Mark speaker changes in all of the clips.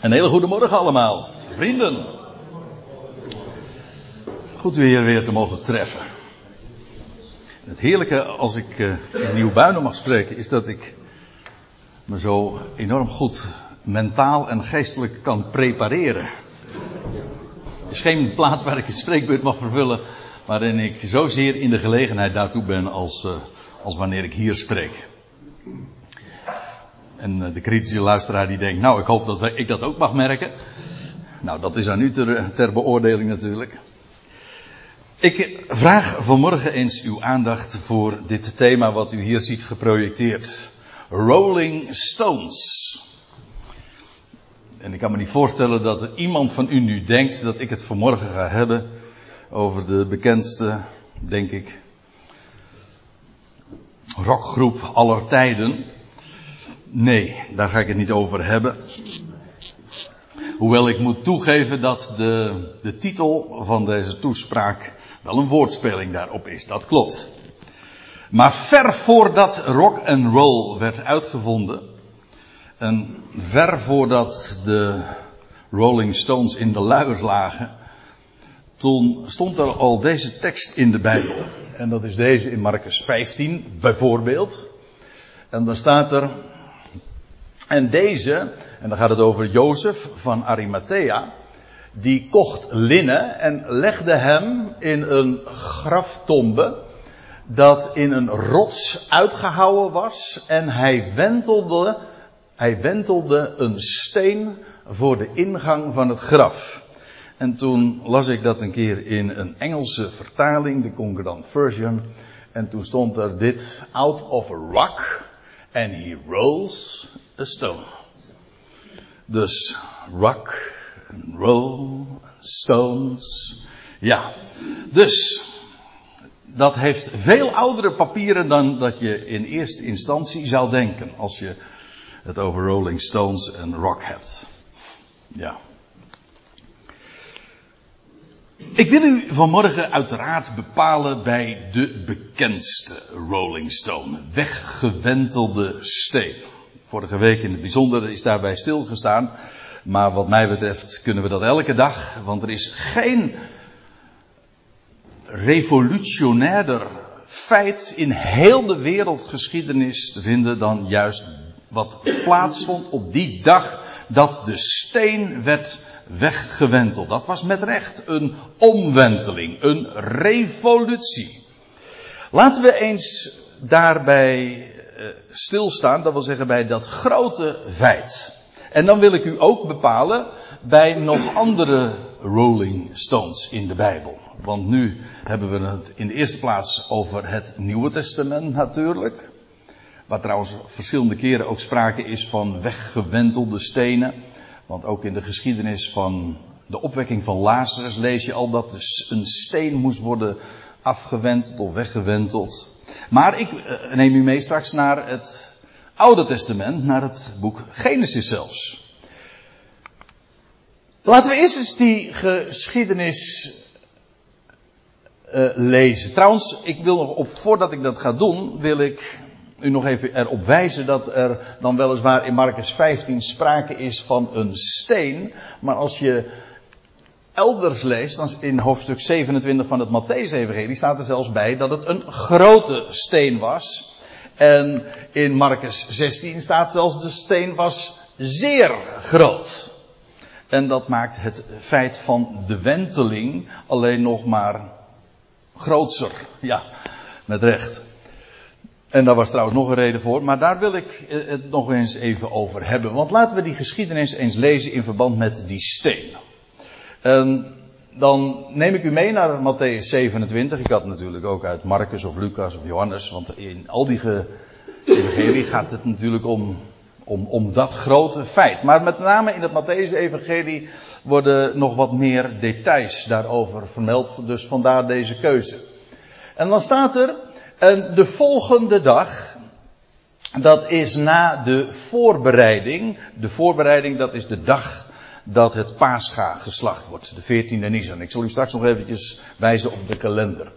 Speaker 1: Een hele goede morgen allemaal, vrienden. Goed weer weer te mogen treffen. Het heerlijke als ik uh, in Nieuwbuinen mag spreken is dat ik me zo enorm goed mentaal en geestelijk kan prepareren. Het is geen plaats waar ik een spreekbeurt mag vervullen, waarin ik zozeer in de gelegenheid daartoe ben als, uh, als wanneer ik hier spreek. En eh, de kritische luisteraar die denkt, nou ik hoop dat ik dat ook mag merken. Nou, dat is aan u ter, ter beoordeling natuurlijk. Ik vraag vanmorgen eens uw aandacht voor dit thema wat u hier ziet geprojecteerd. Rolling Stones. En ik kan me niet voorstellen dat er iemand van u nu denkt dat ik het vanmorgen ga hebben over de bekendste, denk ik, rockgroep aller tijden. Nee, daar ga ik het niet over hebben. Hoewel ik moet toegeven dat de, de titel van deze toespraak wel een woordspeling daarop is. Dat klopt. Maar ver voordat rock and roll werd uitgevonden, en ver voordat de Rolling Stones in de luiers lagen, toen stond er al deze tekst in de Bijbel. En dat is deze in Marcus 15 bijvoorbeeld. En dan staat er, en deze, en dan gaat het over Jozef van Arimathea, die kocht linnen en legde hem in een graftombe dat in een rots uitgehouwen was en hij wentelde, hij wentelde een steen voor de ingang van het graf. En toen las ik dat een keer in een Engelse vertaling, de Concordant Version, en toen stond er dit, out of a rock, and he rolls a stone. Dus rock, roll, stones. Ja, dus dat heeft veel oudere papieren dan dat je in eerste instantie zou denken als je het over Rolling Stones en rock hebt. Ja. Ik wil u vanmorgen uiteraard bepalen bij de bekendste Rolling Stone, weggewentelde steen. Vorige week in het bijzonder is daarbij stilgestaan. Maar wat mij betreft kunnen we dat elke dag. Want er is geen revolutionairder feit in heel de wereldgeschiedenis te vinden dan juist wat plaatsvond op die dag dat de steen werd weggewenteld. Dat was met recht een omwenteling, een revolutie. Laten we eens daarbij stilstaan, dat wil zeggen bij dat grote feit. En dan wil ik u ook bepalen bij nog andere Rolling Stones in de Bijbel. Want nu hebben we het in de eerste plaats over het Nieuwe Testament natuurlijk. Waar trouwens verschillende keren ook sprake is van weggewentelde stenen. Want ook in de geschiedenis van de opwekking van Lazarus lees je al dat een steen moest worden afgewenteld of weggewenteld. Maar ik eh, neem u mee straks naar het Oude Testament, naar het boek Genesis zelfs. Laten we eerst eens die geschiedenis uh, lezen. Trouwens, ik wil nog op, voordat ik dat ga doen, wil ik u nog even erop wijzen dat er dan weliswaar in Marcus 15 sprake is van een steen. Maar als je elders leest, dan in hoofdstuk 27 van het Matthäus-evangelie staat er zelfs bij dat het een grote steen was. En in Marcus 16 staat zelfs de steen was zeer groot. En dat maakt het feit van de wenteling alleen nog maar grootser. Ja, met recht. En daar was trouwens nog een reden voor, maar daar wil ik het nog eens even over hebben. Want laten we die geschiedenis eens lezen in verband met die steen. En dan neem ik u mee naar Matthäus 27. Ik had natuurlijk ook uit Marcus of Lucas of Johannes, want in al die evangelie gaat het natuurlijk om, om, om dat grote feit. Maar met name in het Matthäus-evangelie worden nog wat meer details daarover vermeld, dus vandaar deze keuze. En dan staat er, en de volgende dag, dat is na de voorbereiding. De voorbereiding, dat is de dag dat het paascha geslacht wordt. De 14e Nisan. Ik zal u straks nog eventjes wijzen op de kalender.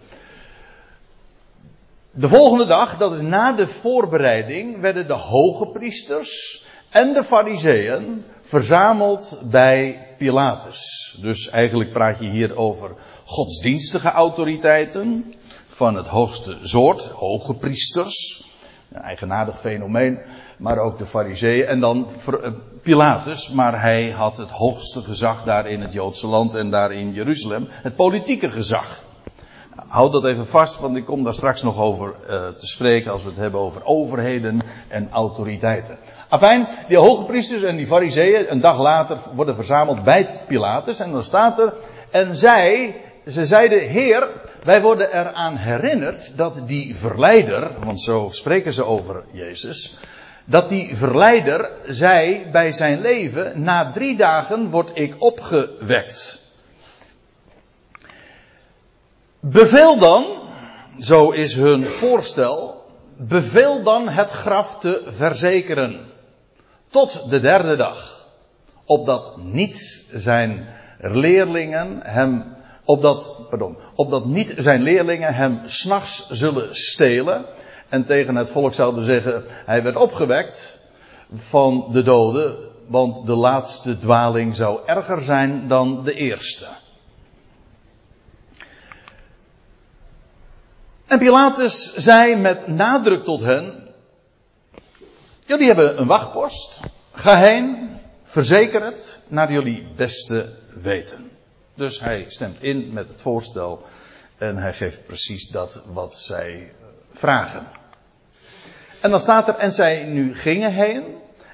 Speaker 1: De volgende dag, dat is na de voorbereiding, werden de hoge priesters en de fariseeën verzameld bij Pilatus. Dus eigenlijk praat je hier over godsdienstige autoriteiten van het hoogste soort, hoge priesters, een eigenaardig fenomeen, maar ook de fariseeën en dan eh, Pilatus, maar hij had het hoogste gezag daar in het Joodse land en daar in Jeruzalem, het politieke gezag. Houd dat even vast, want ik kom daar straks nog over uh, te spreken als we het hebben over overheden en autoriteiten. Afijn, die hoge priesters en die fariseeën een dag later worden verzameld bij Pilatus en dan staat er, en zij, ze zeiden, Heer, wij worden eraan herinnerd dat die verleider, want zo spreken ze over Jezus, dat die verleider zei bij zijn leven, na drie dagen word ik opgewekt. Beveel dan, zo is hun voorstel, beveel dan het graf te verzekeren. Tot de derde dag. Opdat niet zijn leerlingen hem, opdat, pardon, opdat niet zijn leerlingen hem s'nachts zullen stelen. En tegen het volk zouden zeggen, hij werd opgewekt van de doden, want de laatste dwaling zou erger zijn dan de eerste. En Pilatus zei met nadruk tot hen: Jullie hebben een wachtpost. Ga heen, verzeker het naar jullie beste weten. Dus hij stemt in met het voorstel en hij geeft precies dat wat zij vragen. En dan staat er, en zij nu gingen heen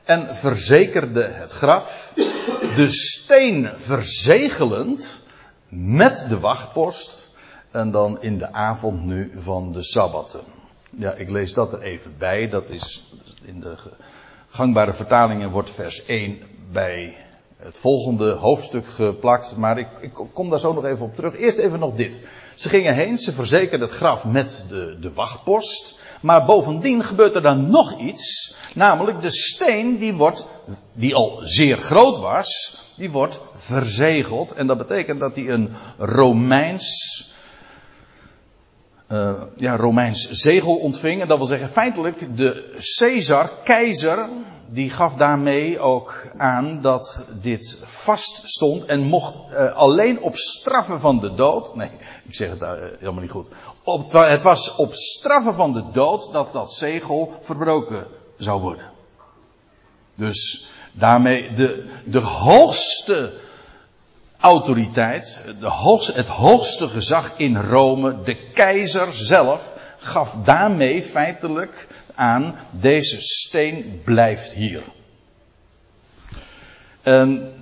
Speaker 1: en verzekerden het graf, de steen verzegelend met de wachtpost en dan in de avond nu van de Sabbatten. Ja, ik lees dat er even bij. Dat is in de gangbare vertalingen wordt vers 1 bij het volgende hoofdstuk geplakt. Maar ik, ik, kom daar zo nog even op terug. Eerst even nog dit. Ze gingen heen, ze verzekerden het graf met de, de wachtpost. Maar bovendien gebeurt er dan nog iets. Namelijk de steen die wordt, die al zeer groot was, die wordt verzegeld. En dat betekent dat hij een Romeins uh, ja, Romeins zegel ontving. En dat wil zeggen, feitelijk, de Caesar, keizer, die gaf daarmee ook aan dat dit vast stond en mocht uh, alleen op straffen van de dood. Nee, ik zeg het uh, helemaal niet goed. Op, het was op straffen van de dood dat dat zegel verbroken zou worden. Dus daarmee de, de hoogste autoriteit, de het hoogste gezag in Rome, de keizer zelf, gaf daarmee feitelijk aan, deze steen blijft hier. En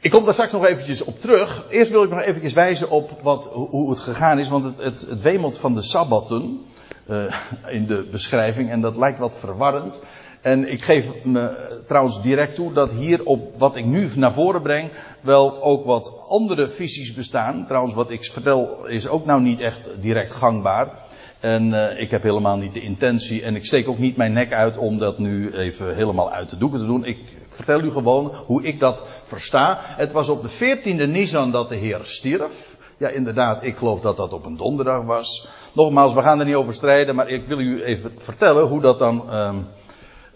Speaker 1: ik kom daar straks nog eventjes op terug. Eerst wil ik nog eventjes wijzen op wat, hoe het gegaan is, want het, het, het wemelt van de sabbatten uh, in de beschrijving en dat lijkt wat verwarrend. En ik geef me trouwens direct toe dat hier op wat ik nu naar voren breng wel ook wat andere visies bestaan. Trouwens, wat ik vertel is ook nou niet echt direct gangbaar. En uh, ik heb helemaal niet de intentie en ik steek ook niet mijn nek uit om dat nu even helemaal uit de doeken te doen. Ik vertel u gewoon hoe ik dat versta. Het was op de 14e Nisan dat de Heer stierf. Ja, inderdaad, ik geloof dat dat op een donderdag was. Nogmaals, we gaan er niet over strijden, maar ik wil u even vertellen hoe dat dan uh,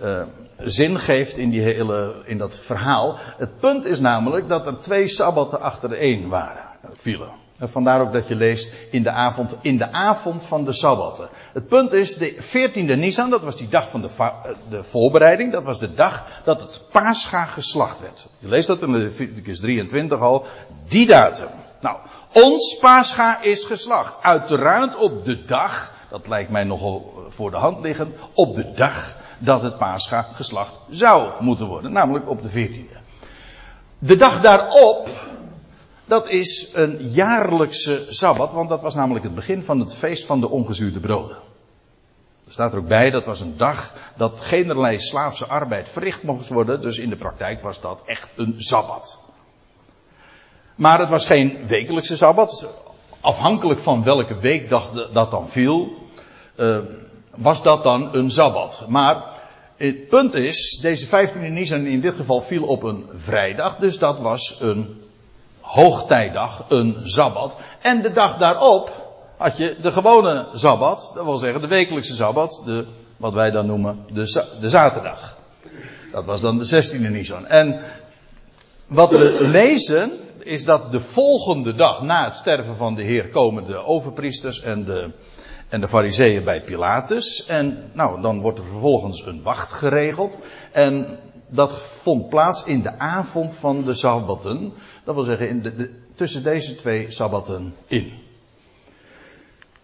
Speaker 1: uh, zin geeft in, die hele, in dat verhaal. Het punt is namelijk dat er twee sabbatten achtereen waren, vielen. En vandaar ook dat je leest in de avond, in de avond van de sabbatten. Het punt is, de 14e Nisan, dat was die dag van de, eh, de voorbereiding, dat was de dag dat het Pascha geslacht werd. Je leest dat in Leviticus 23 al, die datum. Nou, ons Pascha is geslacht. Uiteraard op de dag, dat lijkt mij nogal voor de hand liggend, op de dag dat het Pascha geslacht zou moeten worden, namelijk op de 14e. De dag daarop, dat is een jaarlijkse sabbat, want dat was namelijk het begin van het feest van de ongezuurde broden. Er staat er ook bij, dat was een dag dat geen slaafse arbeid verricht mocht worden, dus in de praktijk was dat echt een sabbat. Maar het was geen wekelijkse sabbat, afhankelijk van welke weekdag dat dan viel. Uh, was dat dan een Sabbat. Maar het punt is, deze 15e Nisan in dit geval viel op een vrijdag, dus dat was een hoogtijdag, een Sabbat. En de dag daarop had je de gewone Sabbat, dat wil zeggen de wekelijkse Sabbat, de, wat wij dan noemen de, de zaterdag. Dat was dan de 16e Nisan. En wat we lezen is dat de volgende dag na het sterven van de Heer komen de overpriesters en de, en de fariseeën bij Pilatus. En nou, dan wordt er vervolgens een wacht geregeld. En dat vond plaats in de avond van de Sabbaten. Dat wil zeggen in de, tussen deze twee Sabbaten in.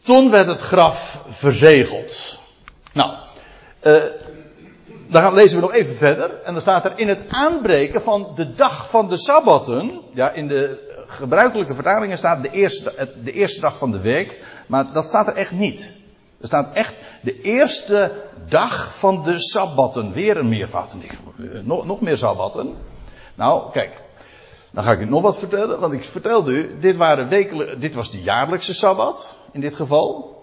Speaker 1: Toen werd het graf verzegeld. Nou, uh, dan lezen we nog even verder. En dan staat er in het aanbreken van de dag van de Sabbaten. Ja, in de gebruikelijke vertalingen staat de eerste, de eerste dag van de week. Maar dat staat er echt niet. Er staat echt de eerste dag van de Sabbaten. Weer een meervoud. Nog, nog meer Sabbaten. Nou, kijk. Dan ga ik u nog wat vertellen. Want ik vertelde u, dit, waren dit was de jaarlijkse Sabbat. In dit geval.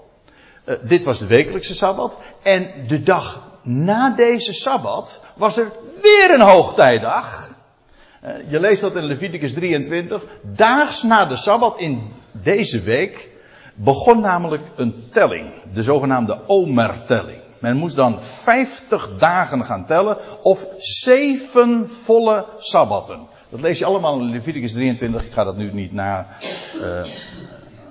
Speaker 1: Uh, dit was de wekelijkse Sabbat. En de dag na deze Sabbat was er weer een hoogtijdag. Uh, je leest dat in Leviticus 23. Daags na de Sabbat in deze week begon namelijk een telling. De zogenaamde Omer-telling. Men moest dan 50 dagen gaan tellen of zeven volle Sabbatten. Dat lees je allemaal in Leviticus 23. Ik ga dat nu niet na uh,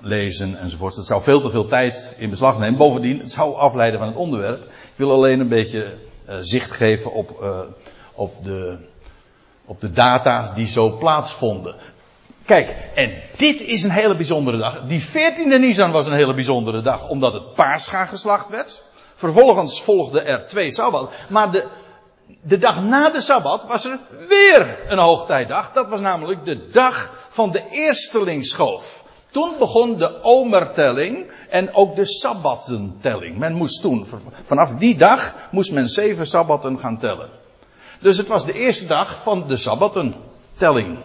Speaker 1: lezen enzovoort. Dat zou veel te veel tijd in beslag nemen. Bovendien, het zou afleiden van het onderwerp. Ik wil alleen een beetje uh, zicht geven op, uh, op, de, op de data die zo plaatsvonden. Kijk, en dit is een hele bijzondere dag. Die 14e Nisan was een hele bijzondere dag, omdat het paascha geslacht werd. Vervolgens volgden er twee sabbat. Maar de, de dag na de sabbat was er weer een hoogtijdag. Dat was namelijk de dag van de eerstelingsschoof. Toen begon de omertelling en ook de sabbatentelling. Men moest toen, vanaf die dag, moest men zeven sabbaten gaan tellen. Dus het was de eerste dag van de sabbatentelling.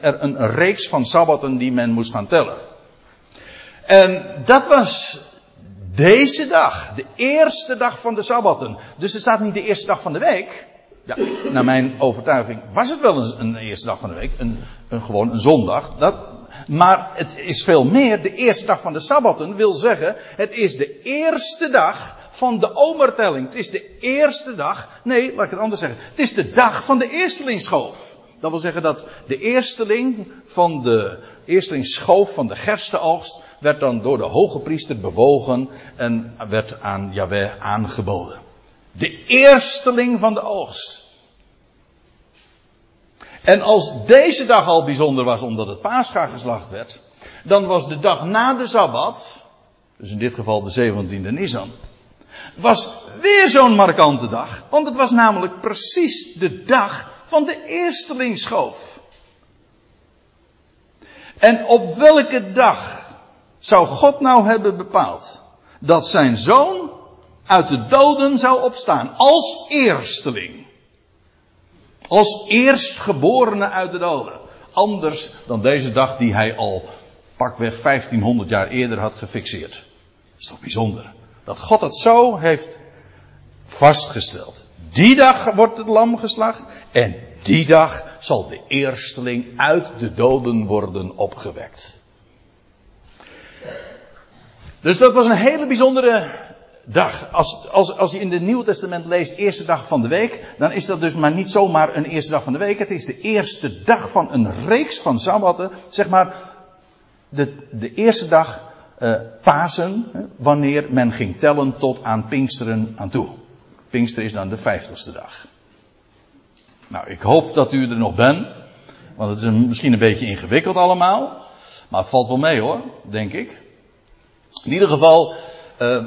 Speaker 1: Er een reeks van sabbaten die men moest gaan tellen. En dat was deze dag, de eerste dag van de sabbaten. Dus er staat niet de eerste dag van de week. Ja, naar mijn overtuiging was het wel een, eerste dag van de week. Een, een, gewoon een zondag. Dat, maar het is veel meer. De eerste dag van de Sabbaten wil zeggen, het is de eerste dag van de omertelling. Het is de eerste dag, nee, laat ik het anders zeggen. Het is de dag van de eerstelingsschoof. Dat wil zeggen dat de eersteling van de eerstelingsschoof van de gerstenoogst werd dan door de hoge priester bewogen en werd aan Yahweh aangeboden. De eersteling van de oogst. En als deze dag al bijzonder was omdat het paascha geslacht werd, dan was de dag na de Sabbat, dus in dit geval de 17e Nisan, was weer zo'n markante dag. Want het was namelijk precies de dag van de eerstelingsschoof. En op welke dag zou God nou hebben bepaald dat zijn zoon uit de doden zou opstaan als eersteling? Als eerstgeborene uit de doden. Anders dan deze dag die hij al pakweg 1500 jaar eerder had gefixeerd. Dat is toch bijzonder. Dat God het zo heeft vastgesteld. Die dag wordt het lam geslacht en die dag zal de eersteling uit de doden worden opgewekt. Dus dat was een hele bijzondere dag. Als, als, als je in het Nieuwe Testament leest, eerste dag van de week, dan is dat dus maar niet zomaar een eerste dag van de week. Het is de eerste dag van een reeks van Sabbatten. Zeg maar, de, de eerste dag uh, Pasen, wanneer men ging tellen tot aan Pinksteren aan toe. Pinkster is dan de vijftigste dag. Nou, ik hoop dat u er nog bent. Want het is misschien een beetje ingewikkeld allemaal. Maar het valt wel mee hoor, denk ik. In ieder geval, uh,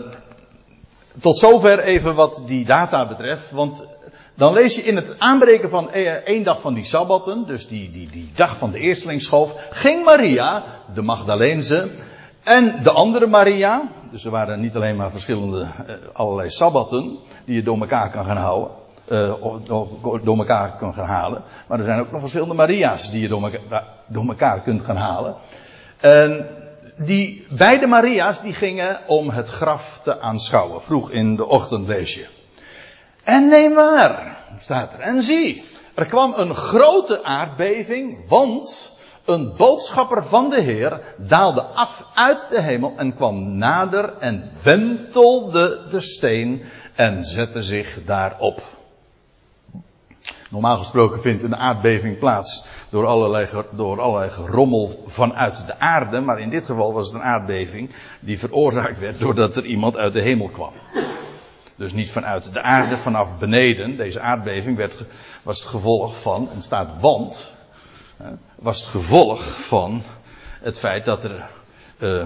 Speaker 1: tot zover even wat die data betreft. Want dan lees je in het aanbreken van e- één dag van die sabbatten, dus die, die, die dag van de eerstelingsschoof, ging Maria, de Magdalense, en de andere Maria, dus er waren niet alleen maar verschillende, eh, allerlei sabbatten, die je door elkaar kan gaan houden, uh, door, door elkaar kan gaan halen, maar er zijn ook nog verschillende Maria's die je door elkaar, door elkaar kunt gaan halen. En die beide Maria's die gingen om het graf te aanschouwen. Vroeg in de ochtend je. En neem waar, staat er. En zie, er kwam een grote aardbeving, want een boodschapper van de Heer daalde af uit de hemel en kwam nader en wentelde de steen en zette zich daarop. Normaal gesproken vindt een aardbeving plaats door allerlei, door allerlei gerommel vanuit de aarde. Maar in dit geval was het een aardbeving die veroorzaakt werd doordat er iemand uit de hemel kwam. Dus niet vanuit de aarde, vanaf beneden. Deze aardbeving werd, was het gevolg van, en staat want, was het gevolg van het feit dat er uh,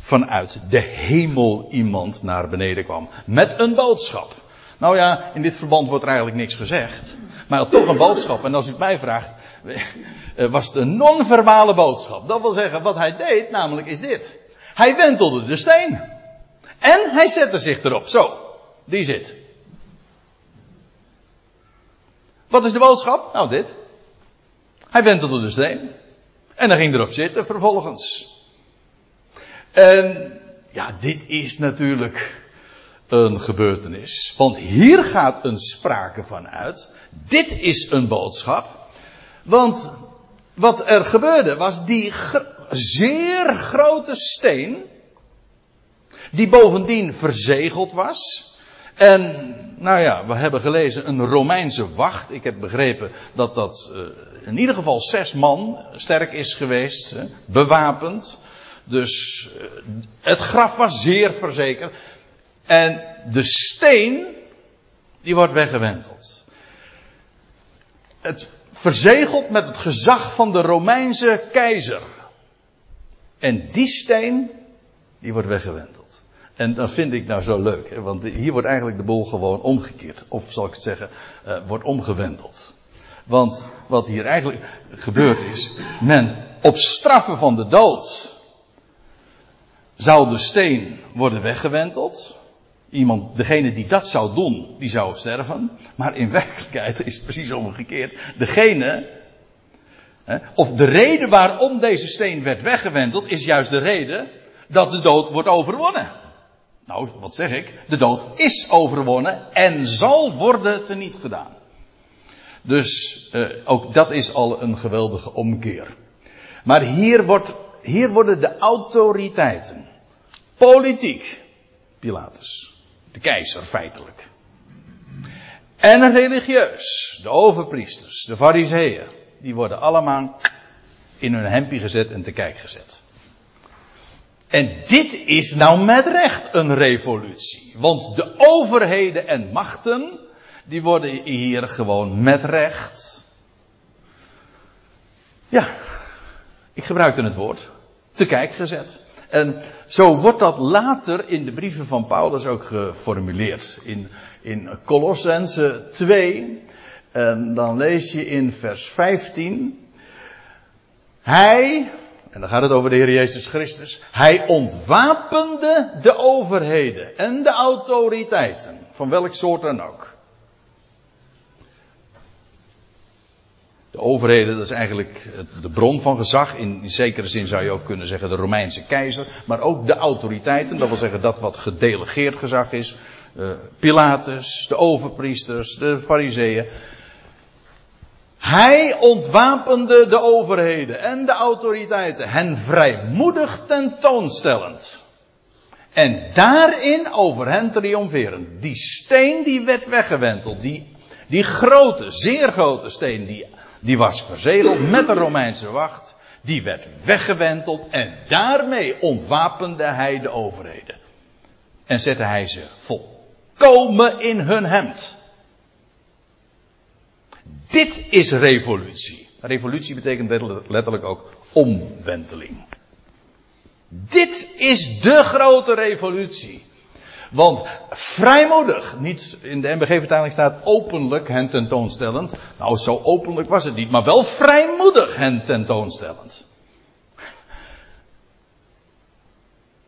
Speaker 1: vanuit de hemel iemand naar beneden kwam. Met een boodschap. Nou ja, in dit verband wordt er eigenlijk niks gezegd. Maar toch een boodschap. En als u het mij vraagt, eh, was het een non-verbale boodschap. Dat wil zeggen, wat hij deed, namelijk is dit. Hij wentelde de steen. En hij zette zich erop. Zo, die zit. Wat is de boodschap? Nou, dit. Hij wentelde de steen. En hij ging erop zitten vervolgens. En ja, dit is natuurlijk een gebeurtenis. Want hier gaat een sprake van uit. Dit is een boodschap. Want wat er gebeurde was die zeer grote steen. Die bovendien verzegeld was. En, nou ja, we hebben gelezen een Romeinse wacht. Ik heb begrepen dat dat uh, in ieder geval zes man sterk is geweest. Bewapend. Dus uh, het graf was zeer verzekerd. En de steen, die wordt weggewenteld. Het verzegeld met het gezag van de Romeinse keizer. En die steen, die wordt weggewenteld. En dat vind ik nou zo leuk, hè? want hier wordt eigenlijk de boel gewoon omgekeerd. Of zal ik het zeggen, uh, wordt omgewenteld. Want wat hier eigenlijk gebeurd is, men op straffen van de dood zou de steen worden weggewenteld. Iemand, degene die dat zou doen, die zou sterven. Maar in werkelijkheid is het precies omgekeerd. Degene, of de reden waarom deze steen werd weggewenteld, is juist de reden dat de dood wordt overwonnen. Nou, wat zeg ik? De dood is overwonnen en zal worden teniet gedaan. Dus eh, ook dat is al een geweldige omkeer. Maar hier, wordt, hier worden de autoriteiten, politiek, Pilatus, de keizer feitelijk. En religieus, de overpriesters, de fariseeën, die worden allemaal in hun hempie gezet en te kijk gezet. En dit is nou met recht een revolutie. Want de overheden en machten, die worden hier gewoon met recht. Ja, ik gebruikte het woord. Te kijk gezet. En zo wordt dat later in de brieven van Paulus ook geformuleerd. In, in Colossense 2. En dan lees je in vers 15. Hij, en dan gaat het over de Heer Jezus Christus. Hij ontwapende de overheden en de autoriteiten. Van welk soort dan ook. De overheden, dat is eigenlijk de bron van gezag. In zekere zin zou je ook kunnen zeggen de Romeinse keizer. Maar ook de autoriteiten, dat wil zeggen dat wat gedelegeerd gezag is. Uh, Pilatus, de overpriesters, de fariseeën. Hij ontwapende de overheden en de autoriteiten, hen vrijmoedig tentoonstellend. En daarin over hen triomferen. Die steen die werd weggewenteld, die, die grote, zeer grote steen die die was verzegeld met de Romeinse wacht. Die werd weggewenteld en daarmee ontwapende hij de overheden. En zette hij ze volkomen in hun hemd. Dit is revolutie. Revolutie betekent letterlijk ook omwenteling. Dit is de grote revolutie. Want vrijmoedig, niet in de MBG-vertaling staat openlijk hen tentoonstellend. Nou, zo openlijk was het niet, maar wel vrijmoedig hen tentoonstellend.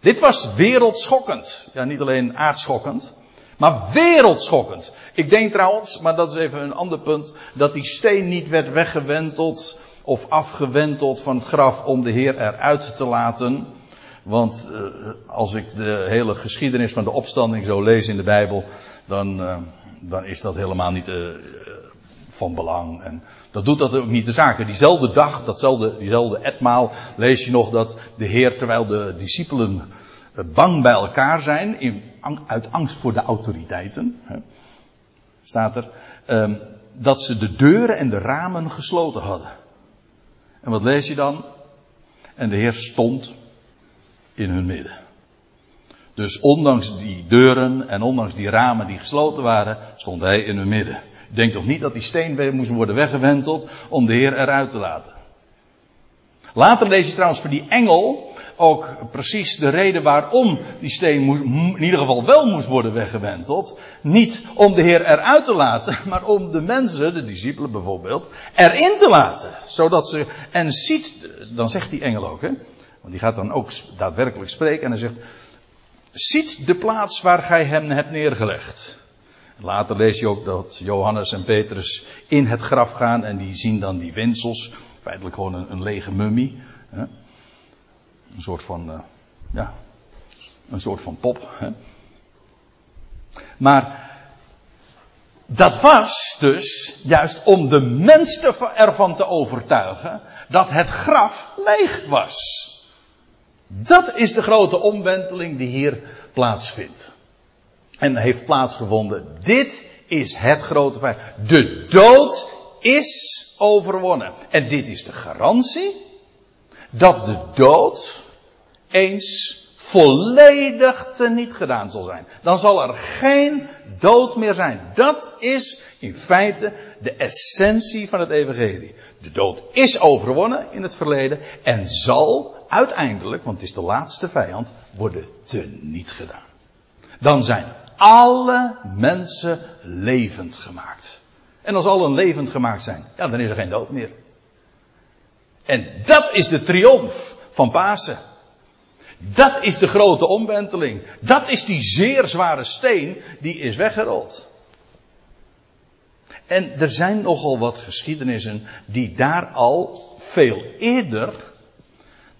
Speaker 1: Dit was wereldschokkend. Ja, niet alleen aardschokkend, maar wereldschokkend. Ik denk trouwens, maar dat is even een ander punt, dat die steen niet werd weggewenteld of afgewenteld van het graf om de Heer eruit te laten. Want uh, als ik de hele geschiedenis van de opstanding zo lees in de Bijbel, dan, uh, dan is dat helemaal niet uh, van belang. En dat doet dat ook niet de zaken. Diezelfde dag, datzelfde, diezelfde etmaal, lees je nog dat de Heer, terwijl de discipelen bang bij elkaar zijn, in, uit angst voor de autoriteiten, hè, staat er, um, dat ze de deuren en de ramen gesloten hadden. En wat lees je dan? En de Heer stond in hun midden. Dus ondanks die deuren en ondanks die ramen die gesloten waren, stond hij in hun midden. Ik denk toch niet dat die steen moest worden weggewenteld om de Heer eruit te laten. Later lees je trouwens voor die engel ook precies de reden waarom die steen in ieder geval wel moest worden weggewenteld. Niet om de Heer eruit te laten, maar om de mensen, de discipelen bijvoorbeeld, erin te laten. Zodat ze, en ziet, dan zegt die engel ook, hè, want die gaat dan ook daadwerkelijk spreken en hij zegt, ziet de plaats waar gij hem hebt neergelegd. Later lees je ook dat Johannes en Petrus in het graf gaan en die zien dan die winsels. Feitelijk gewoon een, een lege mummie. Hè? Een soort van, uh, ja, een soort van pop. Hè? Maar dat was dus juist om de mensen ervan te overtuigen dat het graf leeg was. Dat is de grote omwenteling die hier plaatsvindt. En heeft plaatsgevonden. Dit is het grote feit. De dood is overwonnen. En dit is de garantie dat de dood eens volledig teniet gedaan zal zijn. Dan zal er geen dood meer zijn. Dat is in feite de essentie van het evangelie. De dood is overwonnen in het verleden en zal uiteindelijk, want het is de laatste vijand, worden teniet gedaan. Dan zijn alle mensen levend gemaakt. En als allen levend gemaakt zijn, ja, dan is er geen dood meer. En dat is de triomf van Pasen. Dat is de grote omwenteling. Dat is die zeer zware steen die is weggerold. En er zijn nogal wat geschiedenissen die daar al veel eerder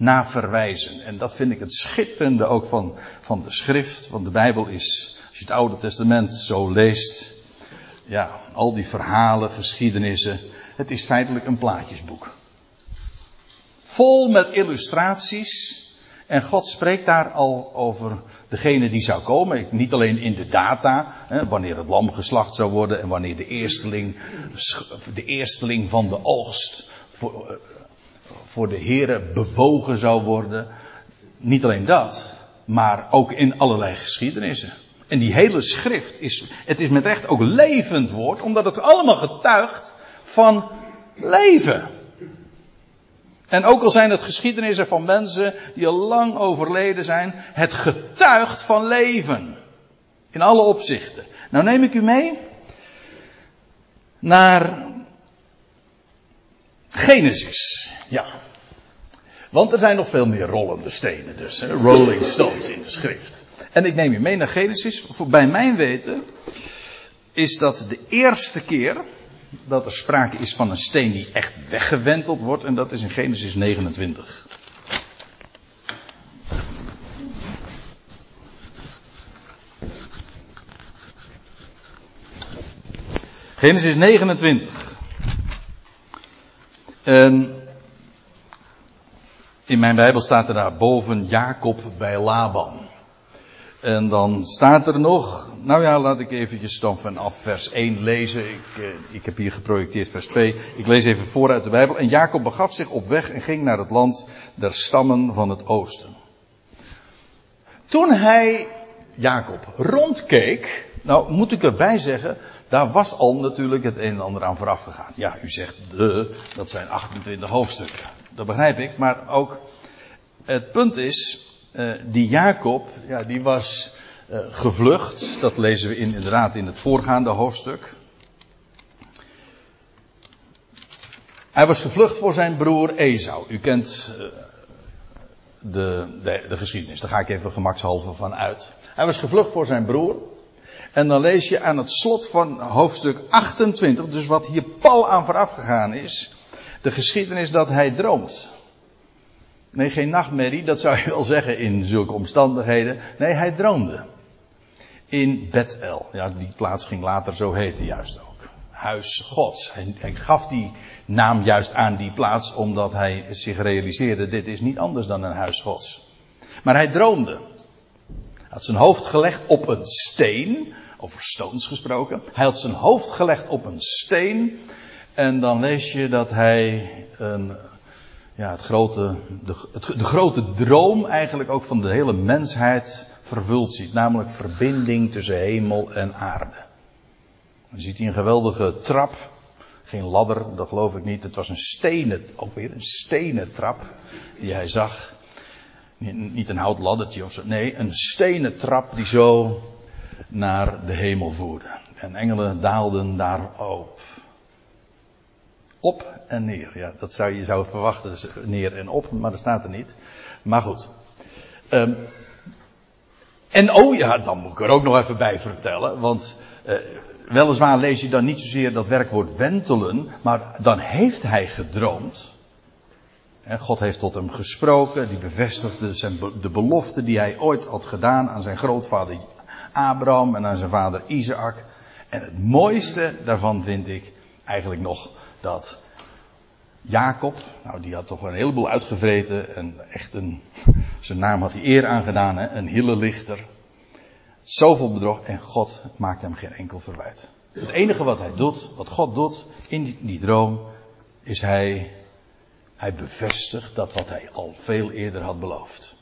Speaker 1: naar verwijzen. En dat vind ik het schitterende ook van, van de schrift. Want de Bijbel is, als je het Oude Testament zo leest, ja, al die verhalen, geschiedenissen. Het is feitelijk een plaatjesboek. Vol met illustraties. En God spreekt daar al over degene die zou komen. Niet alleen in de data, hè, wanneer het lam geslacht zou worden en wanneer de eersteling, de eersteling van de oogst voor, voor de heren bewogen zou worden. Niet alleen dat, maar ook in allerlei geschiedenissen. En die hele schrift is, het is met recht ook levend woord, omdat het allemaal getuigt van leven. En ook al zijn het geschiedenissen van mensen die al lang overleden zijn, het getuigt van leven. In alle opzichten. Nou neem ik u mee naar Genesis. Ja. Want er zijn nog veel meer rollende stenen dus. Hè? Rolling stones in de schrift. En ik neem u mee naar Genesis. Voor bij mijn weten is dat de eerste keer dat er sprake is van een steen die echt weggewenteld wordt. En dat is in Genesis 29. Genesis 29. En in mijn Bijbel staat er daar boven Jacob bij Laban. En dan staat er nog, nou ja, laat ik eventjes dan vanaf vers 1 lezen. Ik, eh, ik heb hier geprojecteerd vers 2. Ik lees even voor uit de Bijbel. En Jacob begaf zich op weg en ging naar het land der stammen van het oosten. Toen hij, Jacob, rondkeek, nou moet ik erbij zeggen, daar was al natuurlijk het een en ander aan vooraf gegaan. Ja, u zegt de, dat zijn 28 hoofdstukken. Dat begrijp ik, maar ook het punt is, uh, die Jacob, ja, die was uh, gevlucht. Dat lezen we in, inderdaad in het voorgaande hoofdstuk. Hij was gevlucht voor zijn broer Esau. U kent uh, de, de, de, geschiedenis, daar ga ik even gemakshalve van uit. Hij was gevlucht voor zijn broer. En dan lees je aan het slot van hoofdstuk 28, dus wat hier pal aan vooraf gegaan is, de geschiedenis dat hij droomt. Nee, geen nachtmerrie, dat zou je wel zeggen in zulke omstandigheden. Nee, hij droomde. In Bethel. Ja, die plaats ging later zo heten juist ook. Huis Gods. Hij, hij gaf die naam juist aan die plaats omdat hij zich realiseerde, dit is niet anders dan een huis Gods. Maar hij droomde. Had zijn hoofd gelegd op een steen Over stones gesproken. Hij had zijn hoofd gelegd op een steen. En dan lees je dat hij een, ja, het grote, de, het, de grote droom eigenlijk ook van de hele mensheid vervuld ziet. Namelijk verbinding tussen hemel en aarde. Dan ziet hij een geweldige trap. Geen ladder, dat geloof ik niet. Het was een stenen, ook weer een stenen trap die hij zag. Niet een houtladdertje of zo. Nee, een stenen trap die zo naar de hemel voerde. En engelen daalden daar op. En neer. Ja, dat zou je zou verwachten. Dus neer en op, maar dat staat er niet. Maar goed. Um, en oh ja, dan moet ik er ook nog even bij vertellen. Want uh, weliswaar lees je dan niet zozeer dat werkwoord wentelen. Maar dan heeft hij gedroomd. God heeft tot hem gesproken, die bevestigde zijn, de belofte die hij ooit had gedaan aan zijn grootvader Abraham en aan zijn vader Isaac. En het mooiste daarvan vind ik eigenlijk nog dat Jacob, nou die had toch een heleboel uitgevreten en echt een, zijn naam had hij eer aangedaan, hè, een hillelichter. Zoveel bedrog en God maakt hem geen enkel verwijt. Het enige wat hij doet, wat God doet in die droom, is hij hij bevestigt dat wat hij al veel eerder had beloofd.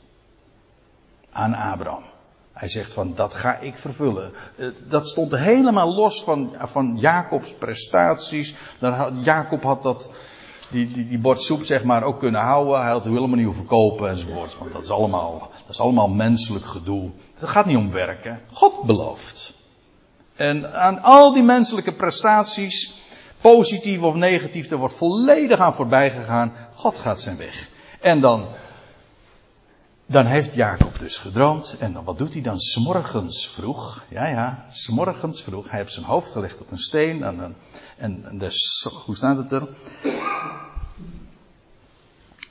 Speaker 1: Aan Abraham. Hij zegt van dat ga ik vervullen. Eh, dat stond helemaal los van, van Jacobs prestaties. Jacob had dat, die, die, die bord soep zeg maar ook kunnen houden. Hij had het helemaal niet hoeven kopen enzovoort. Want dat is allemaal, dat is allemaal menselijk gedoe. Het gaat niet om werken. God belooft. En aan al die menselijke prestaties positief of negatief, er wordt volledig aan voorbij gegaan. God gaat zijn weg. En dan, dan heeft Jacob dus gedroomd. En dan, wat doet hij dan? Smorgens vroeg. Ja, ja, smorgens vroeg. Hij heeft zijn hoofd gelegd op een steen. En, en, en dus, hoe staat het er?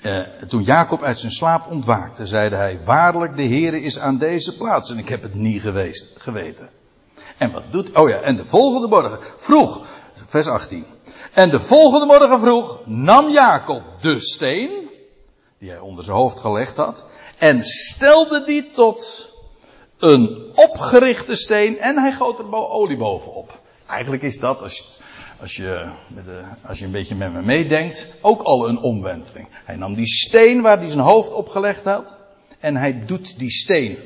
Speaker 1: Uh, toen Jacob uit zijn slaap ontwaakte, zeide hij: Waarlijk, de Heere is aan deze plaats. En ik heb het niet geweest, geweten. En wat doet. Oh ja, en de volgende morgen, vroeg, vers 18. En de volgende morgen vroeg nam Jacob de steen, die hij onder zijn hoofd gelegd had, en stelde die tot een opgerichte steen en hij goot er olie bovenop. Eigenlijk is dat, als je, als je, met de, als je een beetje met me meedenkt, ook al een omwenteling. Hij nam die steen waar hij zijn hoofd opgelegd had en hij doet die steen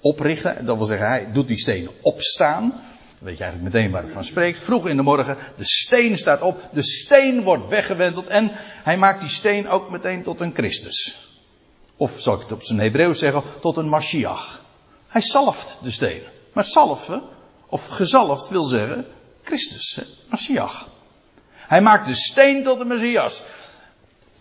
Speaker 1: oprichten. Dat wil zeggen, hij doet die steen opstaan weet je eigenlijk meteen waar het van spreekt. Vroeg in de morgen, de steen staat op, de steen wordt weggewenteld en hij maakt die steen ook meteen tot een Christus. Of zal ik het op zijn Hebreeuws zeggen, tot een Mashiach. Hij zalft de steen. Maar zalven, of gezalfd wil zeggen, Christus, hè? Mashiach. Hij maakt de steen tot een Messias.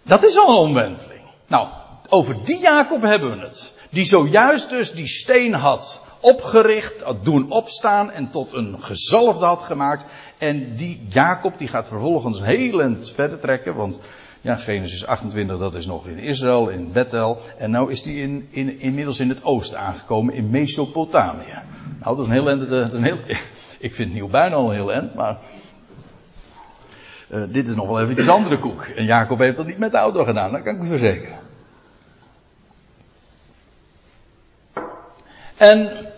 Speaker 1: Dat is al een omwenteling. Nou, over die Jacob hebben we het. Die zojuist dus die steen had opgericht, doen opstaan en tot een gezalfde had gemaakt. En die Jacob die gaat vervolgens heel eind verder trekken, want ja, Genesis 28 dat is nog in Israël, in Bethel. En nou is die in, in, inmiddels in het oosten aangekomen, in Mesopotamië. Nou, dat is een heel eind, een heel, ik vind Nieuwbuin al een heel eind, maar uh, dit is nog wel even een andere koek. En Jacob heeft dat niet met de auto gedaan, dat kan ik u verzekeren. En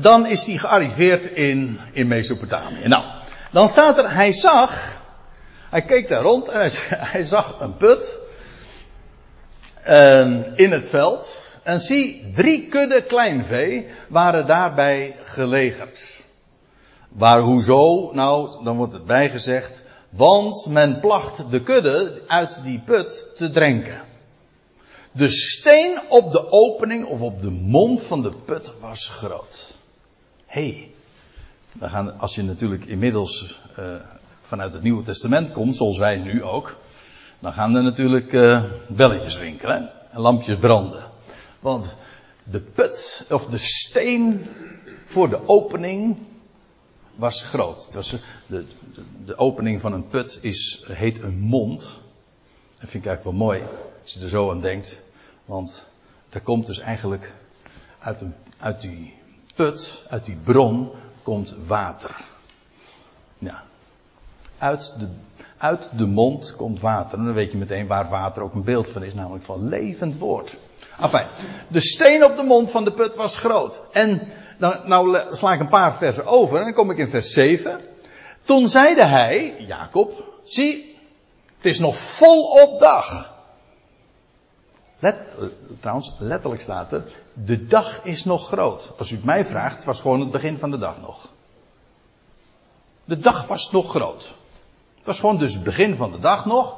Speaker 1: dan is hij gearriveerd in, in Mesopotamië. Nou, dan staat er, hij zag, hij keek daar rond en hij, zag een put uh, in het veld. En zie, drie kudde kleinvee waren daarbij gelegerd. Waar, hoezo? Nou, dan wordt het bijgezegd, want men placht de kudde uit die put te drinken. De steen op de opening of op de mond van de put was groot. Hey, als je natuurlijk inmiddels uh, vanuit het Nieuwe Testament komt, zoals wij nu ook, dan gaan er natuurlijk uh, belletjes rinkelen en lampjes branden. Want de put, of de steen voor de opening was groot. Het was, de, de, de opening van een put is, heet een mond. Dat vind ik eigenlijk wel mooi, als je er zo aan denkt. Want er komt dus eigenlijk uit, een, uit die put, uit die bron, komt water. Ja. Uit de, uit de mond komt water. En dan weet je meteen waar water ook een beeld van is, namelijk van levend woord. Enfin, de steen op de mond van de put was groot. En Dan, nou sla ik een paar versen over en dan kom ik in vers 7. Toen zeide hij, Jacob, zie, het is nog volop dag. Let, trouwens, letterlijk staat er, de dag is nog groot. Als u het mij vraagt, was gewoon het begin van de dag nog. De dag was nog groot. Het was gewoon dus het begin van de dag nog.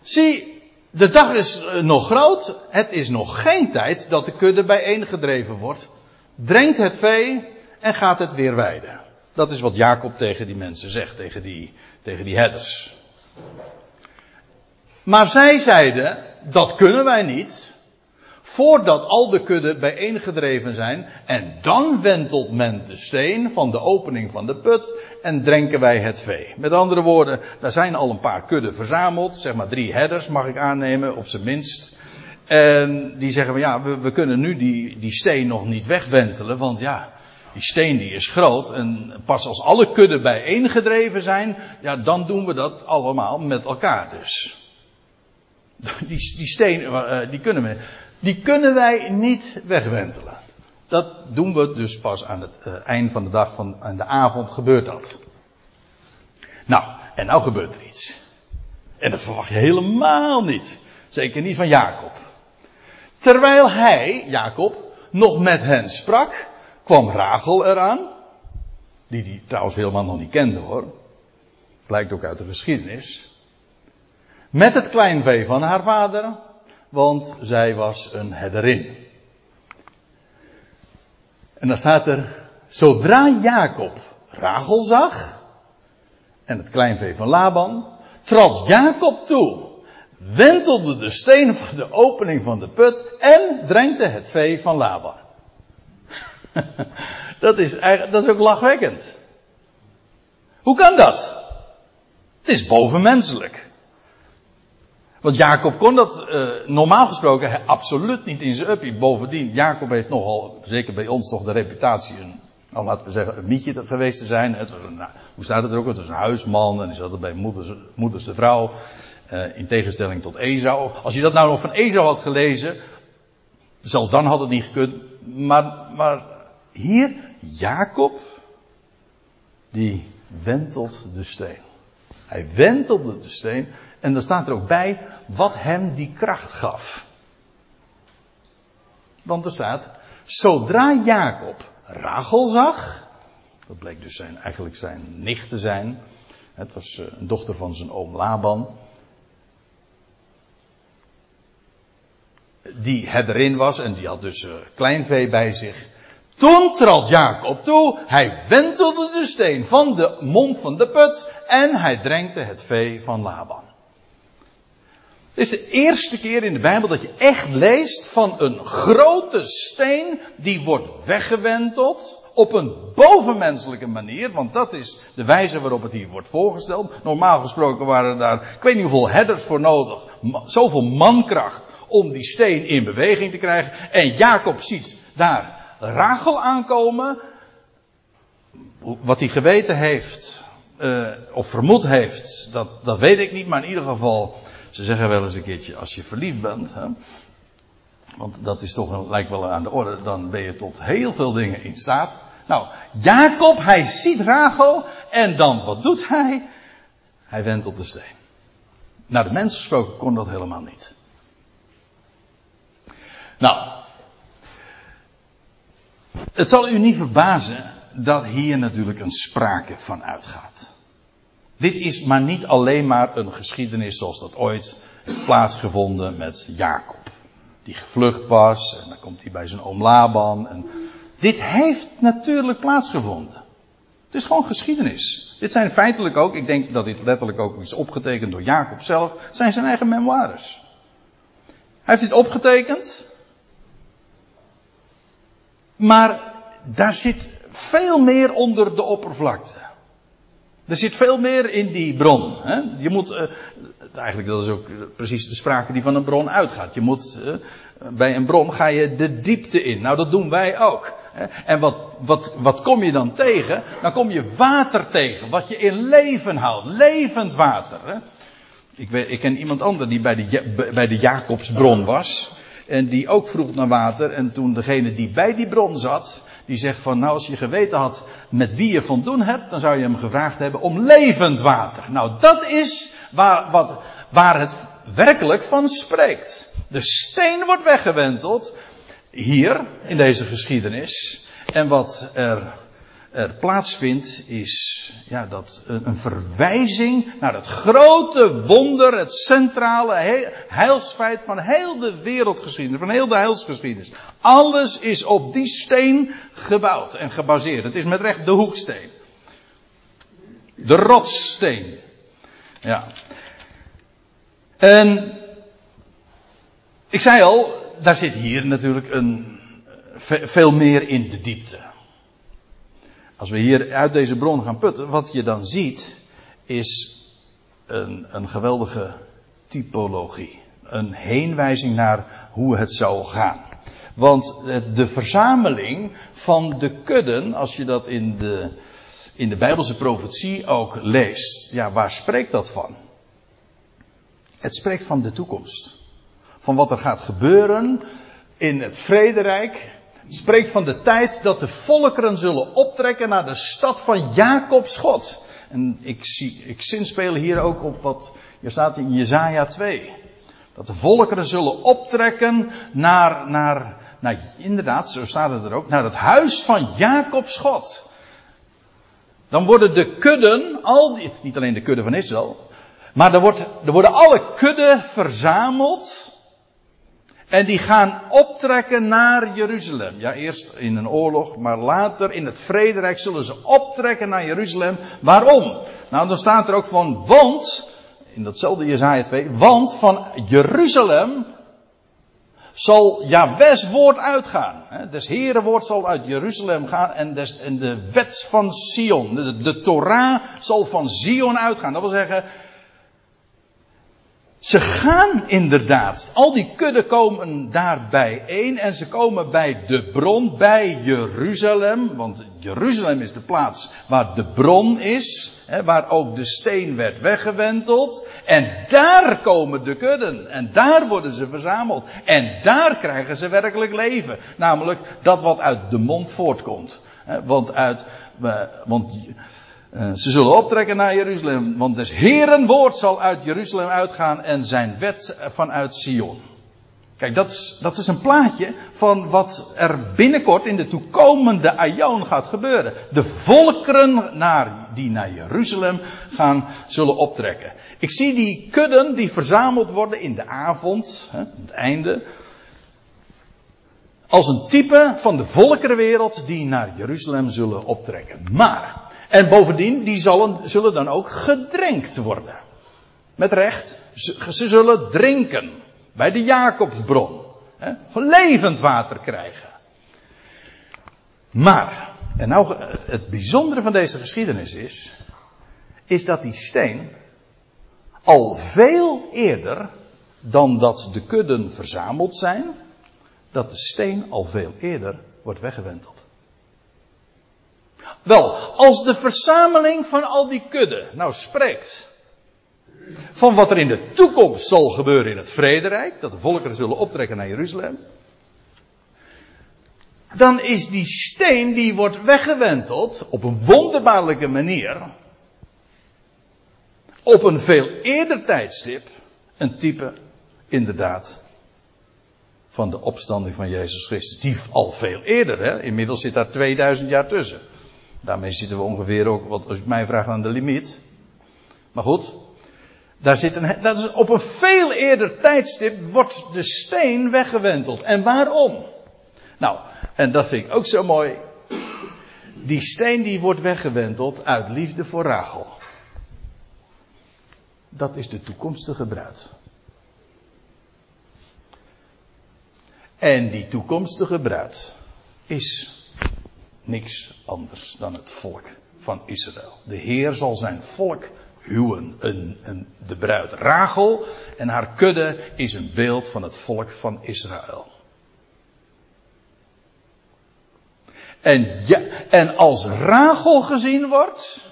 Speaker 1: Zie, de dag is eh, nog groot. Het is nog geen tijd dat de kudde bijeengedreven wordt. Drenkt het vee en gaat het weer weiden. Dat is wat Jacob tegen die mensen zegt, tegen die, tegen die herders. Maar zij zeiden, dat kunnen wij niet. Voordat al de kudden bijeengedreven zijn. En dan wentelt men de steen van de opening van de put. En drenken wij het vee. Met andere woorden, daar zijn al een paar kudden verzameld. Zeg maar drie herders mag ik aannemen, op zijn minst. En die zeggen, van ja, we, kunnen nu die, die steen nog niet wegwentelen. Want ja, die steen die is groot. En pas als alle kudden bijeengedreven zijn. Ja, dan doen we dat allemaal met elkaar dus. Die, die steen, uh, die kunnen we die kunnen wij niet wegwentelen. Dat doen we dus pas aan het uh, eind van de dag, van, aan de avond gebeurt dat. Nou, en nou gebeurt er iets. En dat verwacht je helemaal niet. Zeker niet van Jacob. Terwijl hij, Jacob, nog met hen sprak, kwam Rachel eraan. Die die trouwens helemaal nog niet kende hoor. Blijkt ook uit de geschiedenis. Met het kleinvee van haar vader want zij was een herderin. En dan staat er, zodra Jacob Rachel zag, en het kleinvee van Laban, trad Jacob toe, wentelde de steen van de opening van de put en drenkte het vee van Laban. dat, is eigenlijk, dat is ook lachwekkend. Hoe kan dat? Het is bovenmenselijk. Want Jacob kon dat uh, normaal gesproken absoluut niet in zijn uppie. Bovendien, Jacob heeft nogal, zeker bij ons toch de reputatie, een, nou, laten we zeggen, een mietje geweest te zijn. Het was nou, hoe staat het er ook? Het was een huisman en hij zat bij moeders, de vrouw. Uh, in tegenstelling tot Esau. Als je dat nou nog van Esau had gelezen, zelfs dan had het niet gekund. Maar, maar hier, Jacob, die wentelt de steen. Hij wentelde de steen. En dan staat er ook bij wat hem die kracht gaf. Want er staat, zodra Jacob Rachel zag, dat bleek dus zijn, eigenlijk zijn nicht te zijn, het was eh, een dochter van zijn oom Laban, die erin was en die had dus uh, kleinvee bij zich. Toen trad Jacob toe, hij wentelde de steen van de mond van de put en hij drenkte het vee van Laban. Dit is de eerste keer in de Bijbel dat je echt leest van een grote steen die wordt weggewenteld op een bovenmenselijke manier, want dat is de wijze waarop het hier wordt voorgesteld. Normaal gesproken waren daar, ik weet niet hoeveel headers voor nodig, zoveel mankracht om die steen in beweging te krijgen. En Jacob ziet daar Rachel aankomen, wat hij geweten heeft, uh, of vermoed heeft, dat, dat weet ik niet, maar in ieder geval ze zeggen wel eens een keertje, als je verliefd bent, hè, want dat is toch, lijkt wel aan de orde, dan ben je tot heel veel dingen in staat. Nou, Jacob, hij ziet Rachel en dan, wat doet hij? Hij op de steen. Naar de mens gesproken kon dat helemaal niet. Nou, het zal u niet verbazen dat hier natuurlijk een sprake van uitgaat. Dit is maar niet alleen maar een geschiedenis zoals dat ooit heeft plaatsgevonden met Jacob. Die gevlucht was en dan komt hij bij zijn oom Laban. En dit heeft natuurlijk plaatsgevonden. Het is gewoon geschiedenis. Dit zijn feitelijk ook, ik denk dat dit letterlijk ook is opgetekend door Jacob zelf, zijn zijn eigen memoires. Hij heeft dit opgetekend. Maar daar zit veel meer onder de oppervlakte. Er zit veel meer in die bron. Hè? Je moet, uh, eigenlijk dat is ook precies de sprake die van een bron uitgaat. Je moet, uh, bij een bron ga je de diepte in. Nou, dat doen wij ook. Hè? En wat, wat, wat kom je dan tegen? Dan kom je water tegen, wat je in leven houdt. Levend water. Hè? Ik, weet, ik ken iemand ander die bij de, bij de Jacobsbron was. En die ook vroeg naar water. En toen degene die bij die bron zat, Die zegt van, nou als je geweten had met wie je van doen hebt, dan zou je hem gevraagd hebben om levend water. Nou, dat is waar, wat, waar het werkelijk van spreekt. De steen wordt weggewenteld, hier, in deze geschiedenis. En wat er er plaatsvindt, is ja, dat een, verwijzing naar het grote wonder, het centrale heilsfeit van heel de wereldgeschiedenis, van heel de heilsgeschiedenis. Alles is op die steen gebouwd en gebaseerd. Het is met recht de hoeksteen. De rotssteen. Ja. En ik zei al, daar zit hier natuurlijk een, veel meer in de diepte. Als we hier uit deze bron gaan putten, wat je dan ziet, is een, een geweldige typologie. Een heenwijzing naar hoe het zou gaan. Want de verzameling van de kudden, als je dat in de, in de Bijbelse profetie ook leest, ja, waar spreekt dat van? Het spreekt van de toekomst. Van wat er gaat gebeuren in het vrederijk, spreekt van de tijd dat de volkeren zullen optrekken naar de stad van Jacobs God. En ik, zie, ik zinspeel hier ook op wat hier staat in Jezaja 2. Dat de volkeren zullen optrekken naar, naar, naar, inderdaad, zo staat het er ook, naar het huis van Jacobs God. Dan worden de kudden, al die, niet alleen de kudde van Israël, maar er, wordt, er worden alle kudden verzameld en die gaan optrekken naar Jeruzalem. Ja, eerst in een oorlog, maar later in het vrederijk zullen ze optrekken naar Jeruzalem. Waarom? Nou, dan staat er ook van, want, in datzelfde Jezaja 2, want van Jeruzalem zal Jahwes woord uitgaan. Des Heren woord zal uit Jeruzalem gaan en, des, en de wet van Sion, de, de Torah zal van Sion uitgaan. Dat wil zeggen, ze gaan inderdaad. Al die kudden komen daar bijeen en ze komen bij de bron, bij Jeruzalem. Want Jeruzalem is de plaats waar de bron is, hè, waar ook de steen werd weggewenteld. En daar komen de kudden en daar worden ze verzameld. En daar krijgen ze werkelijk leven. Namelijk dat wat uit de mond voortkomt. Want uit, eh, want ze zullen optrekken naar Jeruzalem, want des Heeren woord zal uit Jeruzalem uitgaan en zijn wet vanuit Sion. Kijk, dat is, dat is een plaatje van wat er binnenkort in de toekomende Aion gaat gebeuren. De volkeren naar, die naar Jeruzalem gaan, zullen optrekken. Ik zie die kudden die verzameld worden in de avond, hè, het einde, als een type van de volkerenwereld die naar Jeruzalem zullen optrekken. Maar, en bovendien, die zullen, zullen dan ook gedrenkt worden. Met recht, ze, zullen drinken. Bij de Jacobsbron. Hè, van levend water krijgen. Maar, en nou het bijzondere van deze geschiedenis is, is dat die steen al veel eerder dan dat de kudden verzameld zijn, dat de steen al veel eerder wordt weggewenteld. Wel, als de verzameling van al die kudden nou spreekt van wat er in de toekomst zal gebeuren in het vrederijk, dat de volkeren zullen optrekken naar Jeruzalem, dan is die steen die wordt weggewenteld op een wonderbaarlijke manier, op een veel eerder tijdstip, een type inderdaad van de opstanding van Jezus Christus. Die al veel eerder, hè? inmiddels zit daar 2000 jaar tussen. Daarmee zitten we ongeveer ook, wat als ik mij vraagt, aan de limiet. Maar goed, daar zit een, dat is op een veel eerder tijdstip wordt de steen weggewenteld. En waarom? Nou, en dat vind ik ook zo mooi. Die steen die wordt weggewenteld uit liefde voor Rachel. Dat is de toekomstige bruid. En die toekomstige bruid is niks anders dan het volk van Israël. De Heer zal zijn volk huwen. Een, een, de bruid Rachel en haar kudde is een beeld van het volk van Israël. En, ja, en als Rachel gezien wordt,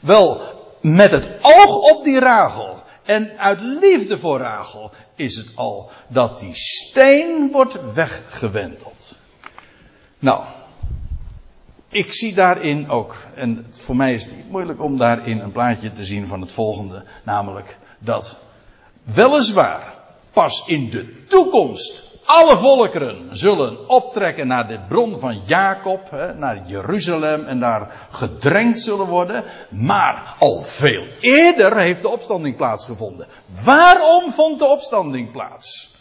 Speaker 1: wel met het oog op die Rachel en uit liefde voor Rachel is het al dat die steen wordt weggewenteld. Nou, ik zie daarin ook, en voor mij is het niet moeilijk om daarin een plaatje te zien van het volgende, namelijk dat weliswaar pas in de toekomst alle volkeren zullen optrekken naar de bron van Jacob, naar Jeruzalem en daar gedrenkt zullen worden. Maar al veel eerder heeft de opstanding plaatsgevonden. Waarom vond de opstanding plaats?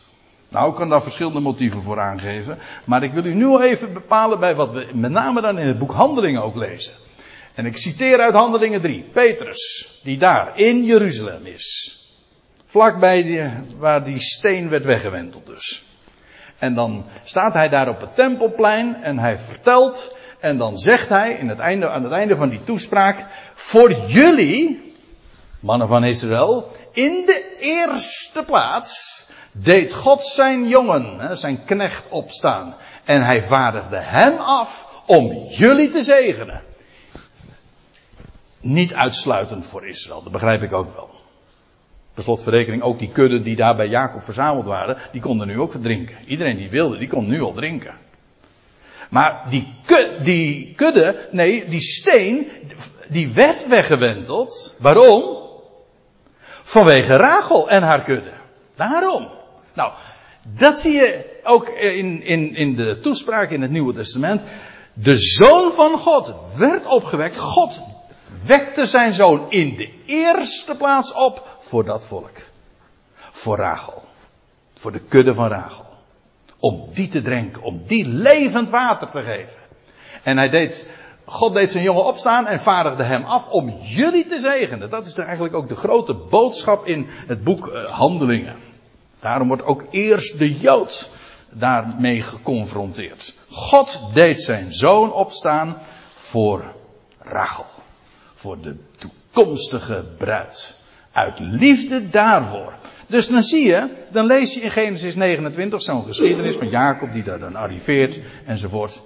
Speaker 1: Nou, ik kan daar verschillende motieven voor aangeven. Maar ik wil u nu even bepalen bij wat we met name dan in het boek Handelingen ook lezen. En ik citeer uit Handelingen 3. Petrus, die daar in Jeruzalem is. Vlakbij die, waar die steen werd weggewenteld dus. En dan staat hij daar op het tempelplein en hij vertelt. En dan zegt hij in het einde, aan het einde van die toespraak. Voor jullie, mannen van Israël, in de eerste plaats deed God zijn jongen, zijn knecht opstaan. En hij vaardigde hem af om jullie te zegenen. Niet uitsluitend voor Israël, dat begrijp ik ook wel. Per slotverrekening ook die kudden die daar bij Jacob verzameld waren, die konden nu ook verdrinken. Iedereen die wilde, die kon nu al drinken. Maar die, kudde, die kudde, nee, die steen, die werd weggewenteld. Waarom? Vanwege Rachel en haar kudde. Daarom. Nou, dat zie je ook in, in, in de toespraak in het Nieuwe Testament. De zoon van God werd opgewekt. God wekte zijn zoon in de eerste plaats op voor dat volk. Voor Rachel. Voor de kudde van Rachel. Om die te drinken. Om die levend water te geven. En hij deed, God deed zijn jongen opstaan en vaardigde hem af om jullie te zegenen. Dat is eigenlijk ook de grote boodschap in het boek eh, Handelingen. Daarom wordt ook eerst de Jood daarmee geconfronteerd. God deed zijn zoon opstaan voor Rachel. Voor de toekomstige bruid. Uit liefde daarvoor. Dus dan zie je, dan lees je in Genesis 29 zo'n geschiedenis van Jacob die daar dan arriveert enzovoort.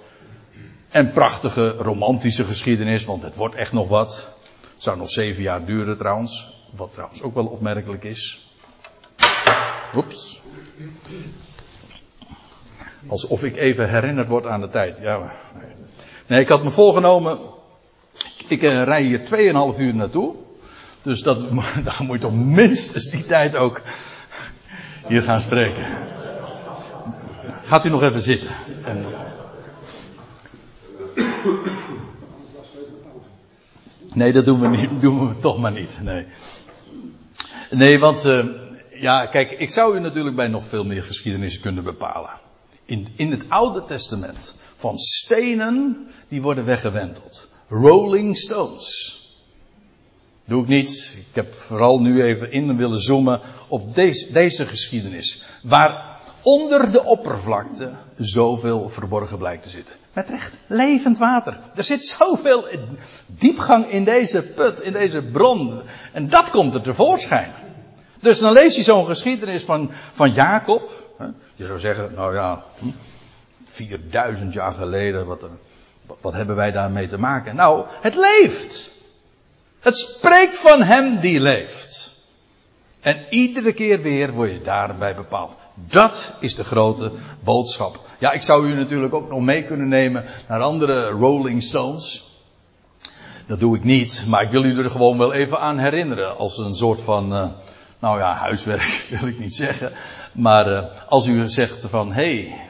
Speaker 1: En prachtige romantische geschiedenis, want het wordt echt nog wat. Het zou nog zeven jaar duren trouwens. Wat trouwens ook wel opmerkelijk is. Oeps. Alsof ik even herinnerd word aan de tijd. Ja. Nee, ik had me voorgenomen. Ik uh, rij hier 2,5 uur naartoe. Dus dat, dan moet je toch minstens die tijd ook hier gaan spreken. Gaat u nog even zitten. En... Nee, dat doen we, niet, doen we toch maar niet. Nee, nee want uh, ja, kijk, ik zou u natuurlijk bij nog veel meer geschiedenis kunnen bepalen. In, in het Oude Testament. Van stenen die worden weggewenteld. Rolling stones. Doe ik niet. Ik heb vooral nu even in willen zoomen op deze, deze geschiedenis. Waar onder de oppervlakte zoveel verborgen blijkt te zitten. Met recht, levend water. Er zit zoveel diepgang in deze put, in deze bron. En dat komt er tevoorschijn. Dus dan lees je zo'n geschiedenis van, van Jacob. Je zou zeggen, nou ja, 4000 jaar geleden, wat, wat hebben wij daarmee te maken? Nou, het leeft. Het spreekt van hem die leeft. En iedere keer weer word je daarbij bepaald. Dat is de grote boodschap. Ja, ik zou u natuurlijk ook nog mee kunnen nemen naar andere Rolling Stones. Dat doe ik niet, maar ik wil u er gewoon wel even aan herinneren. Als een soort van, uh, nou ja, huiswerk wil ik niet zeggen. Maar uh, als u zegt van, hé, hey,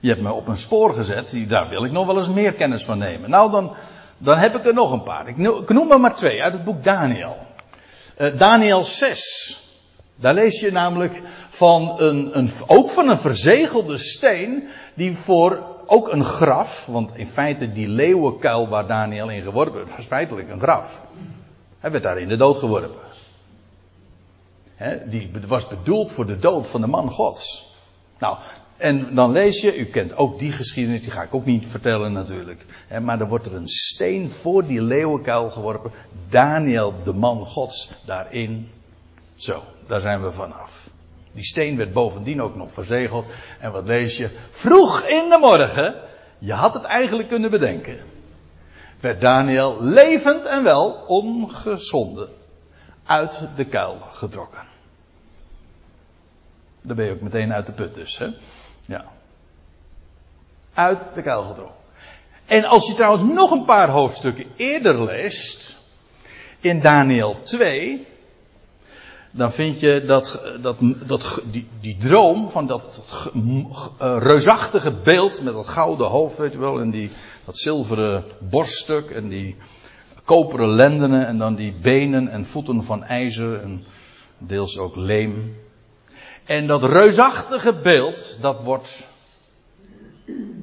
Speaker 1: je hebt me op een spoor gezet, daar wil ik nog wel eens meer kennis van nemen. Nou, dan, dan heb ik er nog een paar. Ik noem, er maar twee uit het boek Daniel. Uh, Daniel 6. Daar lees je namelijk van een, een, ook van een verzegelde steen, die voor ook een graf, want in feite die leeuwenkuil waar Daniel in geworpen werd, was feitelijk een graf. Hij werd daar in de dood geworpen die was bedoeld voor de dood van de man Gods. Nou, en dan lees je, u kent ook die geschiedenis, die ga ik ook niet vertellen natuurlijk. maar er wordt er een steen voor die leeuwenkuil geworpen. Daniel, de man Gods, daarin. Zo, daar zijn we vanaf. Die steen werd bovendien ook nog verzegeld. En wat lees je? Vroeg in de morgen, je had het eigenlijk kunnen bedenken, werd Daniel levend en wel ongeschonden uit de kuil getrokken. Dan ben je ook meteen uit de put dus, hè? Ja. Uit de kuil getrokken. En als je trouwens nog een paar hoofdstukken eerder leest, in Daniel 2, dan vind je dat, dat, dat die, die droom van dat, uh, reusachtige beeld met dat gouden hoofd, weet je wel, en die, dat zilveren borststuk en die koperen lendenen en dan die benen en voeten van ijzer en deels ook leem. En dat reusachtige beeld, dat wordt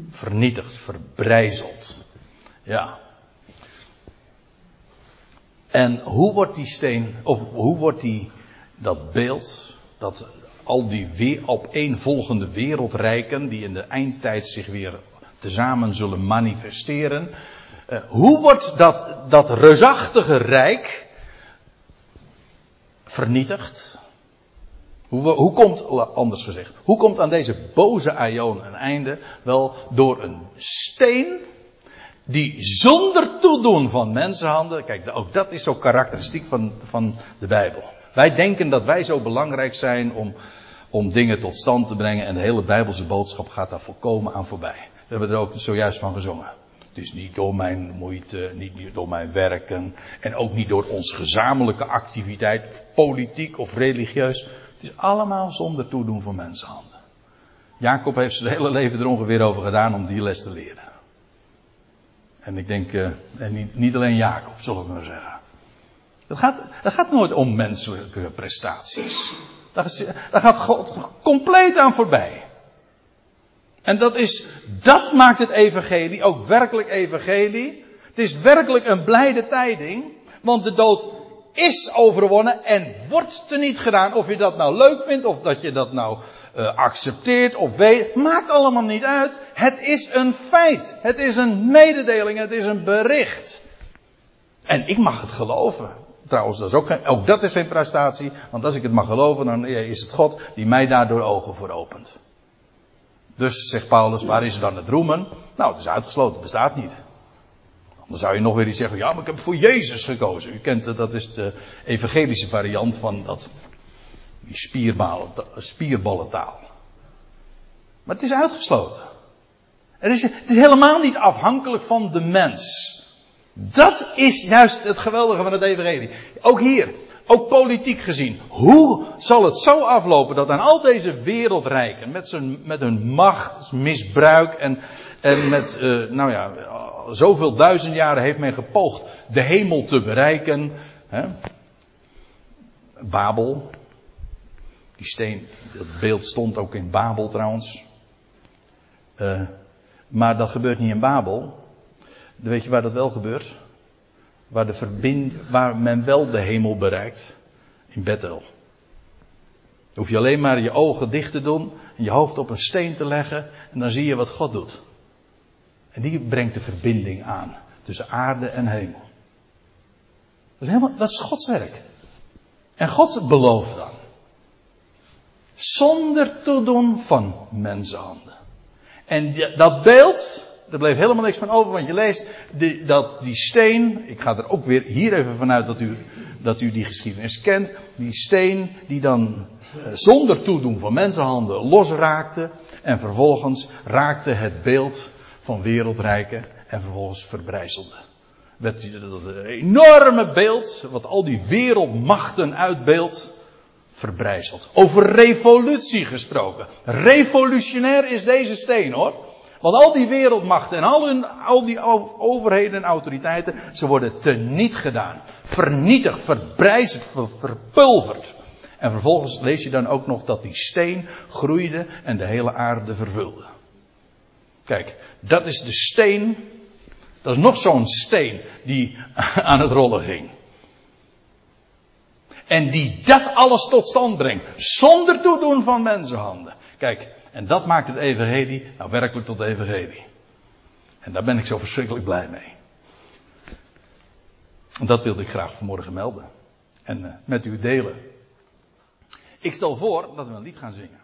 Speaker 1: vernietigd, verbrijzeld. Ja. En hoe wordt die steen, of hoe wordt die, dat beeld, dat al die weer, opeenvolgende wereldrijken, die in de eindtijd zich weer tezamen zullen manifesteren, hoe wordt dat, dat reusachtige rijk vernietigd? Hoe, hoe komt, anders gezegd, hoe komt aan deze boze aion een einde? Wel door een steen die zonder toedoen van mensenhanden, kijk, ook dat is zo karakteristiek van, van de Bijbel. Wij denken dat wij zo belangrijk zijn om, om dingen tot stand te brengen en de hele Bijbelse boodschap gaat daar volkomen aan voorbij. We hebben er ook zojuist van gezongen. Het is niet door mijn moeite, niet door mijn werken en ook niet door ons gezamenlijke activiteit, politiek of religieus. Het is allemaal zonder toedoen van mensenhanden. Jacob heeft zijn hele leven er ongeveer over gedaan om die les te leren. En ik denk, uh, en niet, niet alleen Jacob, zullen we maar zeggen. Het gaat, het gaat nooit om menselijke prestaties. Daar, daar gaat God compleet aan voorbij. En dat is, dat maakt het evangelie ook werkelijk evangelie. Het is werkelijk een blijde tijding. Want de dood is overwonnen en wordt teniet gedaan. Of je dat nou leuk vindt, of dat je dat nou uh, accepteert of weet. Maakt allemaal niet uit. Het is een feit. Het is een mededeling. Het is een bericht. En ik mag het geloven. Trouwens, dat is ook, geen, ook dat is geen prestatie. Want als ik het mag geloven, dan is het God die mij daardoor ogen voor opent. Dus, zegt Paulus, waar is er dan het roemen? Nou, het is uitgesloten, het bestaat niet. Dan zou je nog weer iets zeggen, ja, maar ik heb voor Jezus gekozen. U kent het, dat is de evangelische variant van dat, die spierballentaal. Maar het is uitgesloten. Is, het is helemaal niet afhankelijk van de mens. Dat is juist het geweldige van het evangelie. Ook hier, ook politiek gezien. Hoe zal het zo aflopen dat aan al deze wereldrijken, met, met hun macht, misbruik en, en met, uh, nou ja, zoveel duizend jaren heeft men gepoogd de hemel te bereiken. Hè? Babel. Die steen, dat beeld stond ook in Babel trouwens. Uh, maar dat gebeurt niet in Babel. Weet je waar dat wel gebeurt? Waar, de verbind, waar men wel de hemel bereikt. In Bethel. Hoef je alleen maar je ogen dicht te doen. En je hoofd op een steen te leggen. En dan zie je wat God doet. En die brengt de verbinding aan. Tussen aarde en hemel. Dat is, helemaal, dat is Gods werk. En God belooft dan. Zonder toedoen van mensenhanden. En dat beeld, er bleef helemaal niks van over, want je leest die, dat die steen, ik ga er ook weer hier even vanuit dat u, dat u die geschiedenis kent, die steen die dan eh, zonder toedoen van mensenhanden losraakte en vervolgens raakte het beeld van wereldrijken en vervolgens verbrijzelde. Werd dat enorme beeld, wat al die wereldmachten uitbeeldt, verbrijzeld. Over revolutie gesproken. Revolutionair is deze steen hoor. Want al die wereldmachten en al, hun, al die overheden en autoriteiten, ze worden teniet gedaan. Vernietigd, verbrijzeld, ver, verpulverd. En vervolgens lees je dan ook nog dat die steen groeide en de hele aarde vervulde. Kijk, dat is de steen. Dat is nog zo'n steen die aan het rollen ging. En die dat alles tot stand brengt. Zonder toedoen van mensenhanden. Kijk, en dat maakt het evangelie nou werkelijk tot evangelie. En daar ben ik zo verschrikkelijk blij mee. En dat wilde ik graag vanmorgen melden. En uh, met u delen. Ik stel voor dat we een lied gaan zingen.